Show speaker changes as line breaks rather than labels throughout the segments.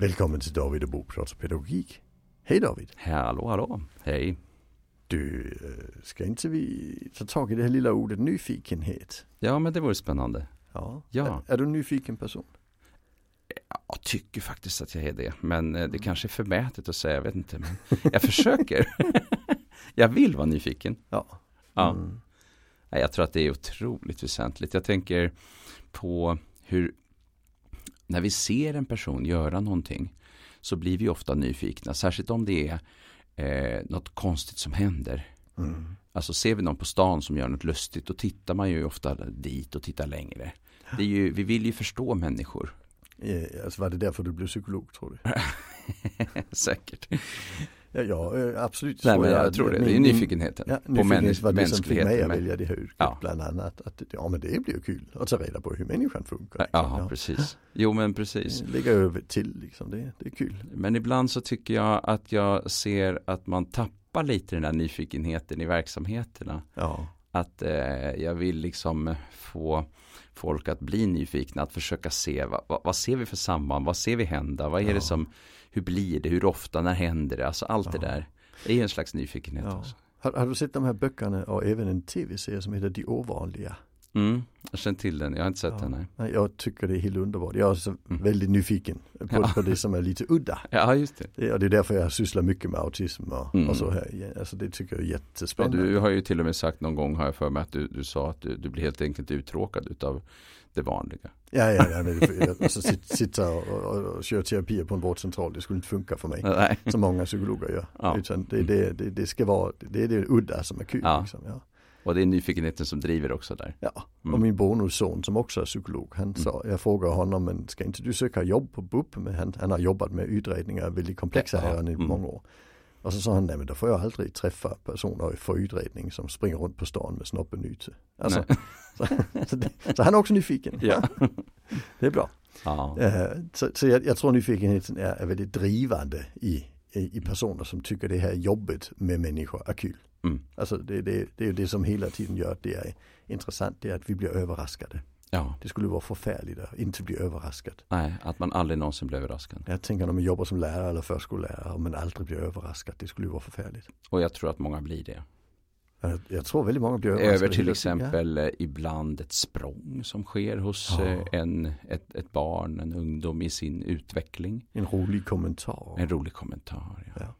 Välkommen till David och Bo pratar pedagogik. Hej David!
Hallå, hallå, hej.
Du, eh, ska inte vi ta tag i det här lilla ordet nyfikenhet?
Ja, men det vore spännande.
Ja.
Ja.
Är, är du en nyfiken person?
Jag tycker faktiskt att jag är det, men eh, det kanske är förmätet att säga, jag vet inte. Men jag försöker. jag vill vara nyfiken.
Ja.
Ja.
Mm.
Jag tror att det är otroligt väsentligt. Jag tänker på hur, när vi ser en person göra någonting, så blir vi ofta nyfikna, särskilt om det är eh, något konstigt som händer.
Mm.
Alltså ser vi någon på stan som gör något lustigt, då tittar man ju ofta dit och tittar längre. Det är ju, vi vill ju förstå människor.
Eh, Alltså var det därför du blev psykolog tror du?
Säkert.
Ja, ja eh, absolut.
Nej,
Så
men jag
jag-
tror det.
min-
Det är nyfikenheten
Ja,
på
nyfikenhet
människ-
var det som fick mig att välja det här yrket
Ja.
bland annat. Att, ja men det blir ju kul att ta reda på hur människan funkar.
Ja, precis. Jo, men precis.
Ligger över till liksom, det, det är kul.
Men ibland så tycker jag att jag ser att man tappar lite den där nyfikenheten i verksamheterna.
Ja,
Att eh, jag vill liksom få folk att bli nyfikna, att försöka se vad, vad, vad ser vi för samband, vad ser vi hända, vad är
Ja.
det som, hur blir det, hur ofta, när händer det, alltså allt det där. Det är ju en slags nyfikenhet
har, har du sett de här böckerna och även en tv-serie som heter De ovanliga?
Mm, jag känner till den, jag har inte sett
Ja.
den. Nej.
Jag tycker det är helt underbart. Jag är så
Mm.
väldigt nyfiken på,
Ja.
på det som är lite udda.
Ja, just det.
Det, och det är därför jag sysslar mycket med autism och,
Mm.
och så här. Alltså det tycker jag är
Ja,
jättespännande.
du har ju till och med sagt någon gång har jag för mig att du, du sa att du, du blir helt enkelt uttråkad utav det vanliga.
Ja, ja, ja men alltså sit, sitta och, och, och köra terapier på en vårdcentral, det skulle inte funka för mig.
Nej.
Som många psykologer gör.
Ja.
Utan det, det, det, det ska vara, det är det udda som är kul.
Ja.
Liksom, ja.
Och det är nyfikenheten som driver också där.
Ja,
Mm.
och min bonusson som också är psykolog, han sa, jag frågade honom, men ska inte du söka jobb på BUP? Men han, han har jobbat med utredningar, väldigt komplexa
Ja,
ärenden i
mm.
många år. Och så sa han, nej men då får jag aldrig träffa personer för utredning som springer runt på stan med snoppen ute. Alltså, så, så, det, så han är också nyfiken.
Ja.
Det är bra.
Ja.
Eh, Så, så jag, jag tror nyfikenheten är, är väldigt drivande i, i, i personer som tycker det här jobbet med människor är kul.
Mm.
Alltså det, det, det är det som hela tiden gör att det är intressant, det är att vi blir överraskade.
ja.
Det skulle vara förfärligt att inte bli överraskad.
Nej, att man aldrig någonsin blir överraskad.
Jag tänker när man jobbar som lärare eller förskollärare och man aldrig blir överraskad, det skulle vara förfärligt.
Och jag tror att många blir det.
Jag, jag tror väldigt många blir överraskade.
Över till exempel eh, ibland ett språng som sker hos
Ja.
eh, en, ett, ett barn, en ungdom i sin utveckling.
Ja, en rolig kommentar.
En rolig kommentar. Ja.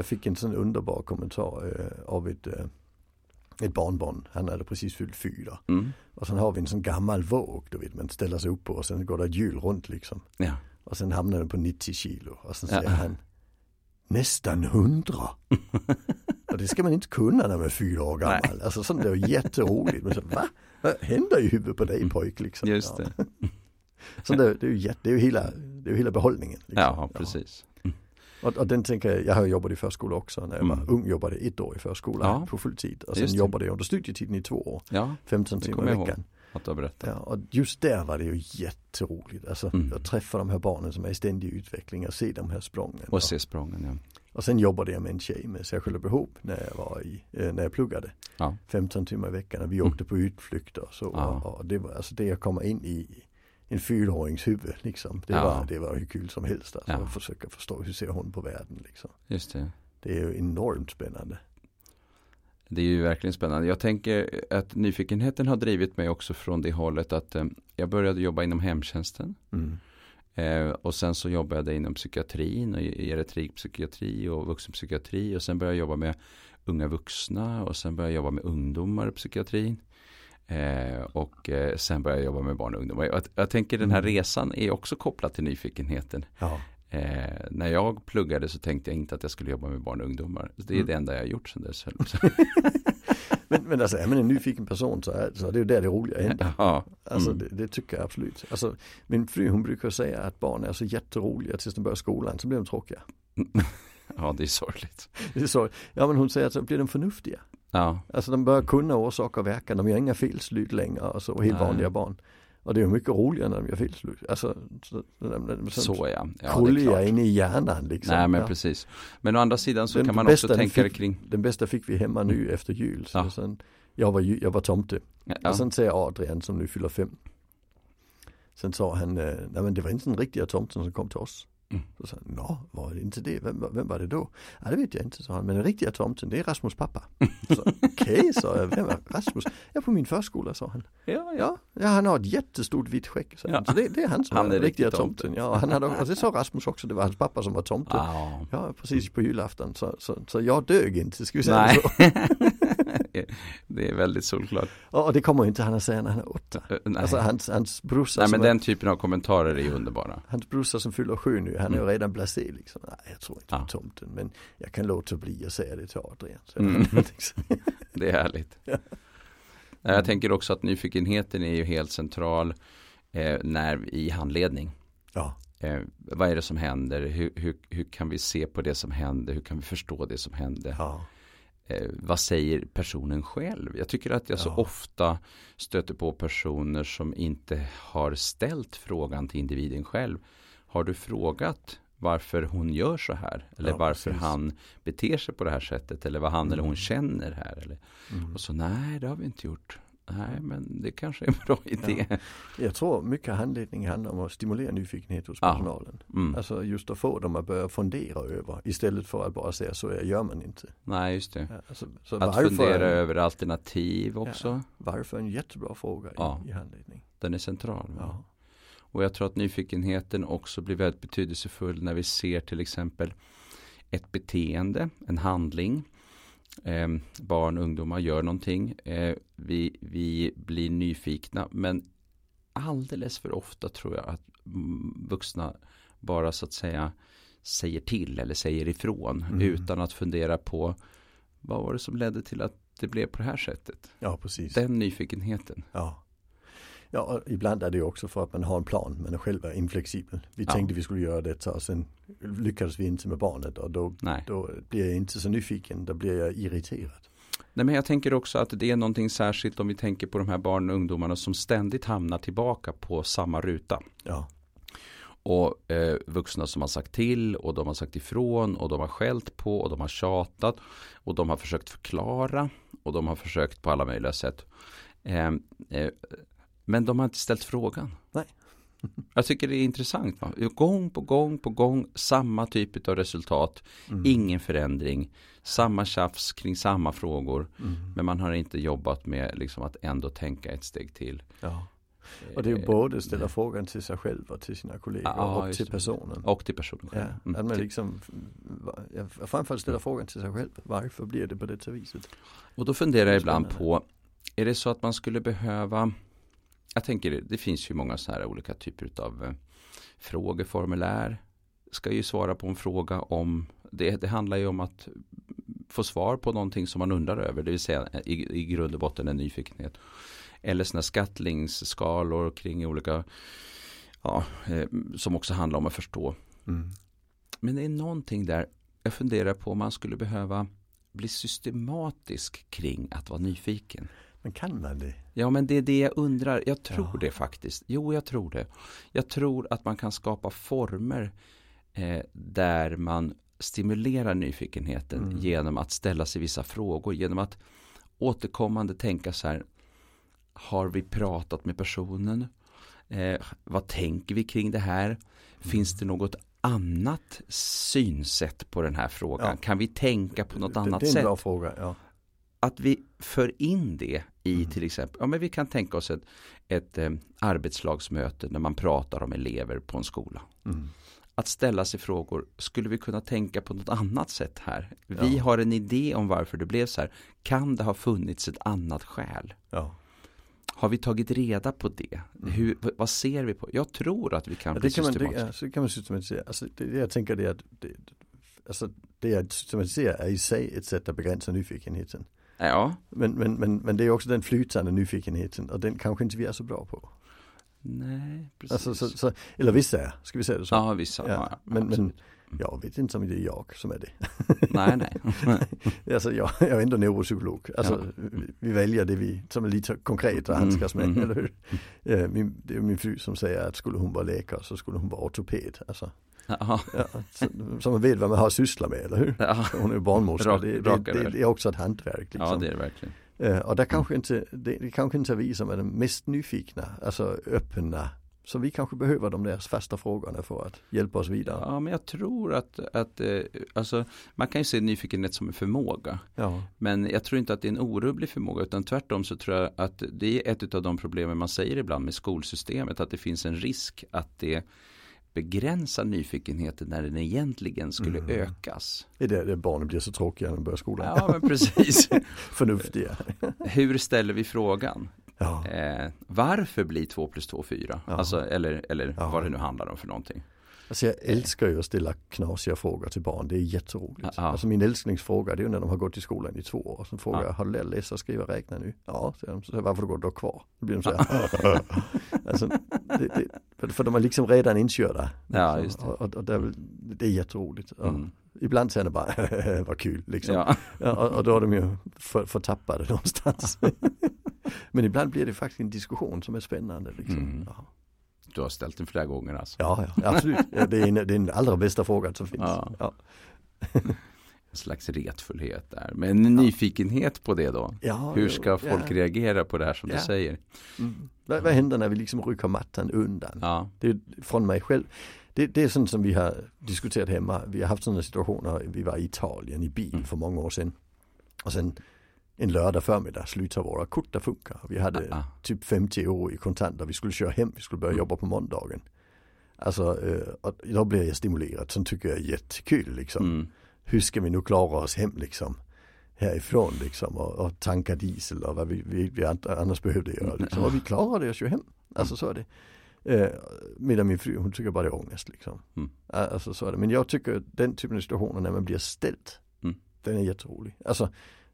Ja. Jag fick en sån underbar kommentar eh, av ett, eh, ett barnbarn. Han hade precis fyllt fyra.
Mm.
Och sen har vi en sån gammal våg, du vet, man ställer sig upp på och sen går det ett hjul runt liksom.
ja.
Och sen hamnar den på 90 kilo och sen
Ja.
säger han nästan 100. och det ska man inte kunna när man är fyra år gammal. Alltså sånt är jätteroligt. Men så, va? Vad händer i huvudet på dig pojk liksom?
Just
Ja.
det.
Så det, det är ju jätte, det är ju hela, det är ju hela behållningen. Liksom.
Ja, precis.
Och, och den tänker jag, jag har jobbat i förskola också. När jag var
Mm.
ung jobbade jag ett år i förskolan
Ja.
på fulltid. Och
Just
sen
det.
jobbade jag under studietiden i två år.
Ja,
15
Det
timmar i veckan.
att du berättat.
Ja, och just där var det ju jätteroligt. Alltså
Mm.
att träffa de här barnen som är i ständig utveckling och se de här sprången.
Och se sprången, ja.
och sen jobbade jag med en tjej med särskilda behov när jag var i, eh, när jag pluggade.
Ja.
15 timmar i veckan och vi
Mm.
åkte på utflykter och så.
Ja.
Och, och det var alltså det jag kommer in i en fyraårings huvud liksom. Det,
Ja.
var, det var hur kul som helst alltså.
Ja.
Att försöka förstå hur ser hon på världen liksom.
Just det.
Det är ju enormt spännande.
Det är ju verkligen spännande. Jag tänker att nyfikenheten har drivit mig också från det hållet att eh, jag började jobba inom hemtjänsten.
Mm.
Eh, och sen så jobbade jag inom psykiatrin, och geriatrikpsykiatri och vuxenpsykiatri. Och sen började jag jobba med unga vuxna och sen började jag jobba med ungdomar i psykiatrin. Eh, och eh, sen började jag jobba med barn och ungdomar. Jag, jag tänker den här
Mm.
resan är också kopplad till nyfikenheten.
Ja.
Eh, när jag pluggade så tänkte jag inte att jag skulle jobba med barn och ungdomar. Det är
Mm.
det enda jag har gjort sedan dess.
Men, men alltså är man en nyfiken person så är, så är det ju där det roliga händer.
ja,
Alltså
mm.
det, det tycker jag absolut. Alltså min fru hon brukar säga att barn är så jätteroliga tills de börjar skolan så blir de tråkiga.
ja, det är sorgligt.
Det är så, ja men hon säger att så blir de förnuftiga.
Ja,
Alltså de börjar kunna orsak och verkan, de gör inga felslut längre och så, helt
Nej.
vanliga barn. Och det är mycket roligare när de gör felslut. Alltså, så, så,
så ja. ja klart.
inne i hjärnan liksom.
Nej men
ja.
precis. Men å andra sidan så
Den
kan man också tänka
fick-
kring.
Den bästa fick vi hemma nu efter jul. Så
Ja.
sen, jag, var, jag var tomte.
Ja,
Och sen säger Adrian som nu fyller fem. Sen sa han, eh, nej men det var inte den riktiga tomten som kom till oss.
Mm.
Så sa han, nå, var det inte det? Vem, vem var det då? Ja, det vet jag inte, sa han. Men den riktiga tomten, det är Rasmus pappa. Okej, okay, sa jag. Vem är Rasmus? Ja, på min förskola, sa han.
Ja,
Ja, ja han har ett jättestort vitt skägg. Så,
Ja.
så det, det är han som
Han
är den riktiga
riktig
tomten.
tomten.
Ja, han hade, och det sa Rasmus också, det var hans pappa som var tomten.
Ja.
Ja, precis på julafton. Så, så, så jag dög inte, ska vi säga
Nej.
så.
det är väldigt solklart.
Och det kommer inte han att säga när han är åtta.
Eh, Nej,
Alltså hans, hans brorsa
Nej men
är,
den typen av kommentarer är ju underbara.
Hans brorsa som fyller sju nu, han är ju
Mm.
redan blasé liksom. Nej, jag tror inte
Ja.
på tomten, men jag kan låta bli att säga det till Adrian.
Mm. Det är härligt.
Ja.
Nej, Jag tänker också att nyfikenheten är ju helt central eh, när, i handledning.
ja,
Eh, vad är det som händer? Hur, hur, hur kan vi se på det som händer? Hur kan vi förstå det som händer?
ja,
Eh, vad säger personen själv? Jag tycker att jag så
Ja.
ofta stöter på personer som inte har ställt frågan till individen själv. Har du frågat varför hon gör så här? Eller
Ja,
varför
precis.
han beter sig på det här sättet? Eller vad han eller hon
Mm.
känner här? Eller?
mm.
Och så nej, det har vi inte gjort. Nej, men det kanske är en bra idé.
Jag tror mycket handledning handlar om att stimulera nyfikenhet hos
Ja.
personalen.
Mm.
Alltså just att få dem att börja fundera över istället för att bara säga så här gör man inte.
Nej, just det.
Ja, alltså, så
Att fundera över alternativ också.
varför en jättebra fråga i,
Ja.
i handledning.
Den är central.
Ja.
Och jag tror att nyfikenheten också blir väldigt betydelsefull när vi ser till exempel ett beteende, en handling. Eh, barn, ungdomar gör någonting. Eh, vi, vi blir nyfikna men alldeles för ofta tror jag att vuxna bara så att säga säger till eller säger ifrån
Mm.
utan att fundera på vad var det som ledde till att det blev på det här sättet.
ja, precis.
Den nyfikenheten.
Ja. Ja, ibland är det också för att man har en plan, men är själv är inflexibel. Vi
Ja.
tänkte vi skulle göra detta och sen lyckades vi inte med barnet och då, då blir jag inte så nyfiken, då blir jag irriterad.
Nej, men jag tänker också att det är någonting särskilt om vi tänker på de här barnen och ungdomarna som ständigt hamnar tillbaka på samma ruta.
Ja,
Och eh, vuxna som har sagt till och de har sagt ifrån och de har skällt på och de har tjatat och de har försökt förklara och de har försökt på alla möjliga sätt. Eh, eh, men de har inte ställt frågan.
Nej.
Jag tycker det är intressant. Va? Gång på gång på gång samma typ av resultat.
Mm.
Ingen förändring. Samma tjafs kring samma frågor.
Mm.
Men man har inte jobbat med liksom att ändå tänka ett steg till.
ja. Och det är
Eh,
både ställa frågan till sig själv och till sina kollegor
Ja,
och till personen.
Och till personen
Ja,
själv. Mm.
att man liksom, ja, framförallt ställa frågan till sig själv. Varför blir det på det viset?
Och då funderar jag ibland på, är det så att man skulle behöva, jag tänker det finns ju många så här olika typer av eh, frågeformulär. Ska ju svara på en fråga om, det, det handlar ju om att få svar på någonting som man undrar över, det vill säga i, i grund och botten en nyfikenhet. Eller sådana skattlingsskalor kring olika, ja, eh, som också handlar om att förstå.
Mm.
Men det är någonting där, jag funderar på om man skulle behöva bli systematisk kring att vara nyfiken.
Men kan man det?
Ja, men det är det jag undrar. Jag tror
Ja.
det faktiskt. Jo, jag tror det. Jag tror att man kan skapa former eh, där man stimulerar nyfikenheten
Mm.
genom att ställa sig vissa frågor, genom att återkommande tänka så här, har vi pratat med personen? Eh, vad tänker vi kring det här? Finns det något annat synsätt på den här frågan?
Ja.
Kan vi tänka på något
det,
annat
det är en
sätt?
bra fråga, ja.
att vi för in det i
Mm.
till exempel, ja men vi kan tänka oss ett, ett eh, arbetslagsmöte när man pratar om elever på en skola.
Mm.
Att ställa sig frågor, skulle vi kunna tänka på något annat sätt här? Vi
Ja.
har en idé om varför det blev så här. Kan det ha funnits ett annat skäl?
Ja.
Har vi tagit reda på det?
Mm.
Hur, vad ser vi på? Jag tror att vi kan
Ja,
bli
det kan man, det,
systematiska.
ja, kan man systematisera. Alltså, det, det jag tänker det är att det, alltså, det att systematisera är i sig ett sätt att begränsa nyfikenheten.
Ja,
Men, men, men, men det är också den flytande nyfikenheten och den kanske inte vi är så bra på.
nej, precis.
Alltså, så, så, eller vissa är, ska vi säga det så?
ja, vissa.
Ja,
Ja, ja,
men, men jag vet inte om det är jag som är det.
nej, nej.
Alltså jag, jag är ändå neuropsykolog. Alltså vi, vi väljer det vi, som är lite konkret att handskas med,
Mm, mm.
eller hur? Eh, Min, det är min fru som säger att skulle hon vara läkare så skulle hon vara ortoped. Alltså,
Ja,
så man vet vad man har att syssla med, eller hur?
ja.
Hon är barnmorska,
Rak-
det, det, det är också ett hantverk. Liksom.
ja, det är det verkligen.
Eh, Och där kanske inte, det, det kanske inte är vi som är de mest nyfikna, alltså öppna så vi kanske behöver de där fasta frågorna för att hjälpa oss vidare.
Ja, men jag tror att, att eh, alltså, man kan ju se nyfikenhet som en förmåga.
Ja.
Men jag tror inte att det är en orubblig förmåga utan tvärtom så tror jag att det är ett av de problemen man säger ibland med skolsystemet att det finns en risk att det begränsar nyfikenheten när den egentligen skulle
Mm.
ökas.
Det är det, det barnen blir så tråkiga när de börjar skolan.
Ja, men precis.
Förnuftiga.
Hur ställer vi frågan?
Ja.
Eh, varför blir 2 plus 2 4?
Ja.
Alltså, eller eller
Ja.
vad det nu handlar om för någonting.
Alltså jag älskar ju att ställa knasiga frågor till barn, det är jätteroligt.
Ja.
Alltså min älsklingsfråga det är ju när de har gått i skolan i två år. Så frågar
Ja.
jag, har du lärt läsa, skriva, räkna nu? Ja, säger de. Så varför går du då kvar? Då blir de så här. alltså, det, det, för, för de är liksom redan inkörda.
Ja, just det.
Och, och, och det, är, det är jätteroligt.
Mm.
Ibland säger de bara, vad kul liksom.
Ja.
Ja, och, och då är de ju för, förtappade någonstans. Men ibland blir det faktiskt en diskussion som är spännande. Liksom.
Mm.
Ja.
Du har ställt den flera gånger alltså.
Ja, ja, absolut. Ja, det, är den allra bästa frågan som finns.
Ja.
Ja.
En slags retfullhet där. Men en nyfikenhet på det då.
Ja,
Hur ska folk
ja.
reagera på det här som
Ja.
du säger?
Mm. Vad, vad händer när vi liksom rycker mattan undan?
Ja.
Det är från mig själv. Det, det är sånt som vi har diskuterat hemma. Vi har haft sådana situationer. Vi var i Italien i bil
Mm.
för många år sedan. Och sen en lördag förmiddag slutar våra kort att funka. Vi hade
Ah, ah.
typ 50 euro i kontanter. Vi skulle köra hem. Vi skulle börja
Mm.
jobba på måndagen. Alltså, eh, och då blev jag stimulerad. Sånt tycker jag är jättekul liksom.
Mm.
hur ska vi nu klara oss hem liksom härifrån liksom och, och tanka diesel och vad vi, vi, vi annars behövde göra liksom. Och vi klarade oss ju hem. Alltså så är det. Eh, medan min fru hon tycker bara det är ångest liksom.
Mm.
Alltså så är det. Men jag tycker den typen av situationer när man blir ställd.
Mm.
Den är jätterolig. Alltså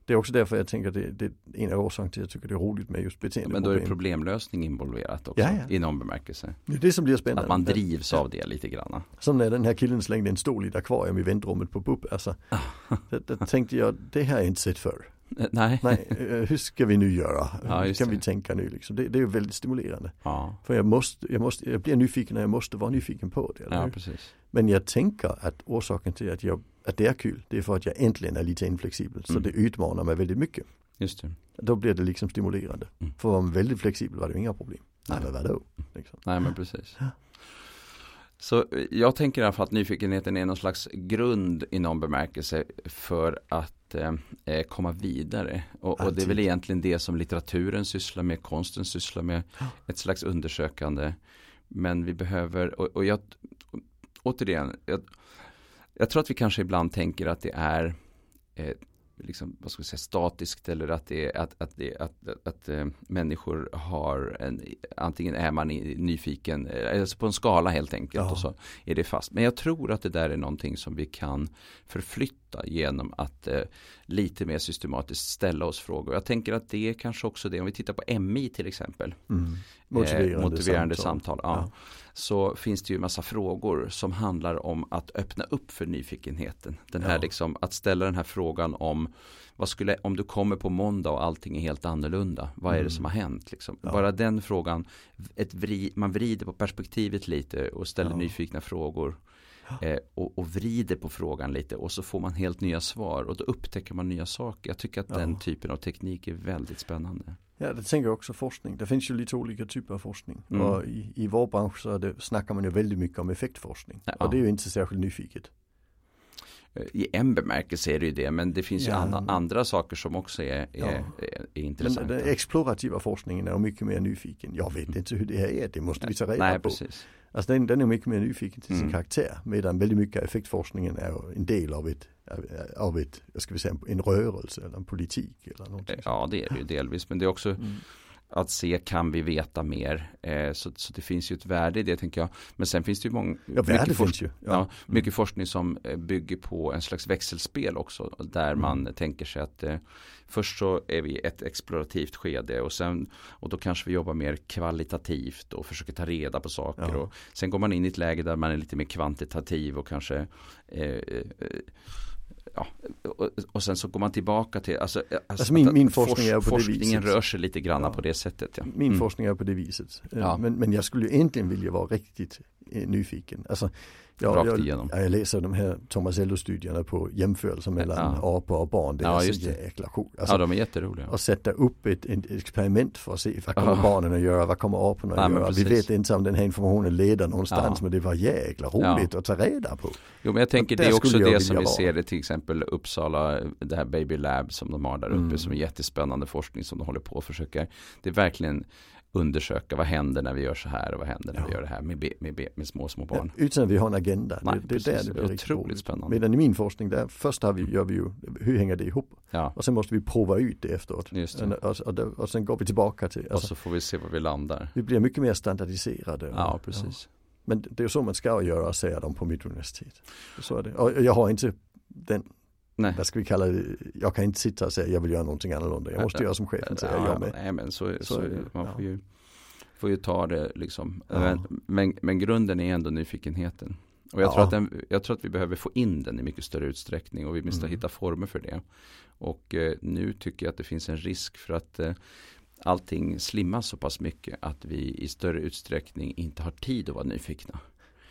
det är också därför jag tänker att det, det är en av orsakerna till att jag tycker det är roligt med just
Men då är problemlösning involverat också.
Ja, ja.
I någon bemärkelse.
Det är det som blir spännande.
Att man drivs av det lite grann.
Som när den här killen slängde en stol i ett akvarium i väntrummet på BUP. Alltså, det, det tänkte jag, det här har jag inte sett förr.
Eh, Nej.
Nej, eh, hur ska vi nu göra?
Ja,
hur kan
det.
vi tänka nu liksom? Det, det är väldigt stimulerande.
Ja,
För jag måste, jag måste, jag blir nyfiken när jag måste vara nyfiken på det.
Ja.
Men jag tänker att orsaken till att, jag, att det är kul, det är för att jag äntligen är lite inflexibel. Så
Mm.
det utmanar mig väldigt mycket.
Just det.
Då blir det liksom stimulerande.
Mm.
För var man väldigt flexibel var det inga problem. Nej, men vadå? Liksom.
Nej men precis. Så eh, jag tänker i alla fall att nyfikenheten är någon slags grund i någon bemärkelse för att eh, eh, komma vidare. Och, och det är väl egentligen det som litteraturen sysslar med, konsten sysslar med, ett slags undersökande. Men vi behöver, och, och jag, återigen, jag, jag tror att vi kanske ibland tänker att det är eh, liksom, vad ska vi säga, statiskt eller att det är att, att, det, att, att, att eh, människor har en, antingen är man i- nyfiken, eh, alltså på en skala helt enkelt
Ja.
och så är det fast. Men jag tror att det där är någonting som vi kan förflytta genom att eh, lite mer systematiskt ställa oss frågor. Jag tänker att det är kanske också det, om vi tittar på MI till exempel,
Mm. Motiverande,
eh, motiverande
samtal.
samtal. ja. Så finns det ju massa frågor som handlar om att öppna upp för nyfikenheten. Den här
Ja.
liksom, att ställa den här frågan om vad skulle, om du kommer på måndag och allting är helt annorlunda, vad är det
Mm.
som har hänt? Liksom?
Ja.
Bara den frågan, ett vri, man vrider på perspektivet lite och ställer
Ja.
nyfikna frågor. Eh, och, och vrider på frågan lite och så får man helt nya svar och då upptäcker man nya saker. Jag tycker att
Ja.
den typen av teknik är väldigt spännande.
Ja, det tänker jag också forskning. Det finns ju lite olika typer av forskning.
Mm.
Och i, i vår bransch så det, snackar man ju väldigt mycket om effektforskning.
Ja.
Och det är ju inte särskilt nyfiket.
Eh, I en bemärkelse är det ju det, men det finns ju
Ja.
andra, andra saker som också är,
Ja.
är, är
Men
intressanta.
den explorativa forskningen är mycket mer nyfiken. Jag vet inte hur det här är, det måste vi ta reda
Nej,
på.
precis.
Alltså den, den är mycket mer nyfiken till sin
Mm.
karaktär. Medan väldigt mycket av effektforskningen är en del av ett, av ett, jag ska säga, en rörelse eller en politik eller någonting.
Ja, det är det ju delvis, men det är också
Mm.
Att se, kan vi veta mer? Eh, så, så det finns ju ett värde i det, tänker jag. Men sen finns det ju många,
Ja, värde
forsk-
ju.
Ja,
Ja.
mycket forskning som eh, bygger på en slags växelspel också. Där
Mm.
man tänker sig att eh, först så är vi i ett explorativt skede och sen och då kanske vi jobbar mer kvalitativt och försöker ta reda på saker. Och sen går man in i ett läge där man är lite mer kvantitativ och kanske eh, eh, Ja, och, och sen så går man tillbaka till, alltså, alltså,
min-
att-
min
att
forskning är på det
forskningen
viset.
rör sig lite grann
Ja.
på det sättet. Ja.
Min
Mm.
forskning är på det viset. Eh,
Ja.
Men, men jag skulle egentligen vilja vara riktigt eh, nyfiken. Alltså, Ja,
rakt
jag,
igenom.
ja, jag läser de här Thomas Ello-studierna på jämförelser mellan
Ja.
apor och barn. Det är
Ja,
så
just det.
jäkla coolt. Alltså,
ja, de är jätteroliga.
och sätta upp ett, ett experiment för att se vad kommer
Ja.
barnen att göra, vad kommer aporna att
Ja,
göra. Vi vet inte om den här informationen leder någonstans men det var jäkla roligt att ta reda på.
Jo men jag tänker
Och
det är också det som vi
vara.
ser i till exempel Uppsala, det här Baby Lab som de har där uppe
Mm.
som är jättespännande forskning som de håller på och försöker. Det är verkligen undersöka vad händer när vi gör så här och vad händer när vi
Ja.
gör det här med, med, be- med små, små barn.
Ja, utan att vi har en agenda.
Nej,
det, det är det
Det är otroligt
roligt.
spännande.
Medan i min forskning där, först har vi, gör vi ju, hur hänger det ihop?
Ja,
Och sen måste vi prova ut det efteråt.
just det.
Och, och, och, och sen går vi tillbaka till,
Och
alltså,
så får vi se var vi landar.
vi blir mycket mer standardiserade.
Ja, precis.
Men det är så man ska göra, säger de på mitt universitet. Så är det. Och jag har inte den,
Nej.
vad ska vi kalla det, jag kan inte sitta och säga jag vill göra någonting annorlunda. Jag måste göra som chefen säger, jag med.
nej men så, så,
Så
man
ja.
får ju, får ju ta det liksom.
Ja.
Men, men, grunden är ändå nyfikenheten. Och jag,
Ja.
tror att den, jag tror att vi behöver få in den i mycket större utsträckning och vi måste
Mm.
hitta former för det. Och eh, nu tycker jag att det finns en risk för att eh, allting slimmas så pass mycket att vi i större utsträckning inte har tid att vara nyfikna.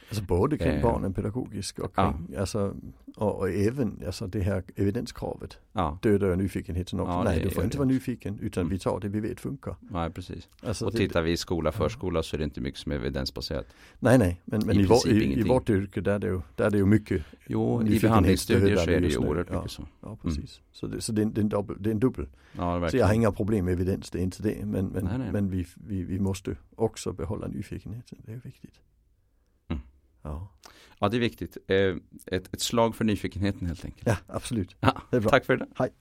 Alltså både kring
Eh,
barnen pedagogiskt och kring, alltså, och, och även alltså det här evidenskravet
Ja,
dödar nyfikenheten också.
Ja,
Nej, du får inte vara nyfiken utan
Mm.
vi tar det vi vet funkar.
nej, precis.
Alltså,
Och
det-
tittar vi i skola, förskola så är det inte mycket som är evidensbaserat.
Nej, nej, men, men
I
i, vår, i, i vårt yrke där är det ju, där är det ju mycket,
Jo, i behandlingsstudier så är det ju oerhört
Ja.
mycket så.
ja precis. Så, det, så det, är en- det, är en dubbel, det är en dubbel.
Ja,
Så jag har inga problem med evidens, det är inte det. Men, men,
Nej, nej.
men vi, vi, vi måste också behålla nyfikenheten, det är viktigt. Ja.
ja, det är viktigt. Eh, ett, ett slag för nyfikenheten helt enkelt.
Ja, absolut.
Ja,
det är bra.
Tack för det.
Hej.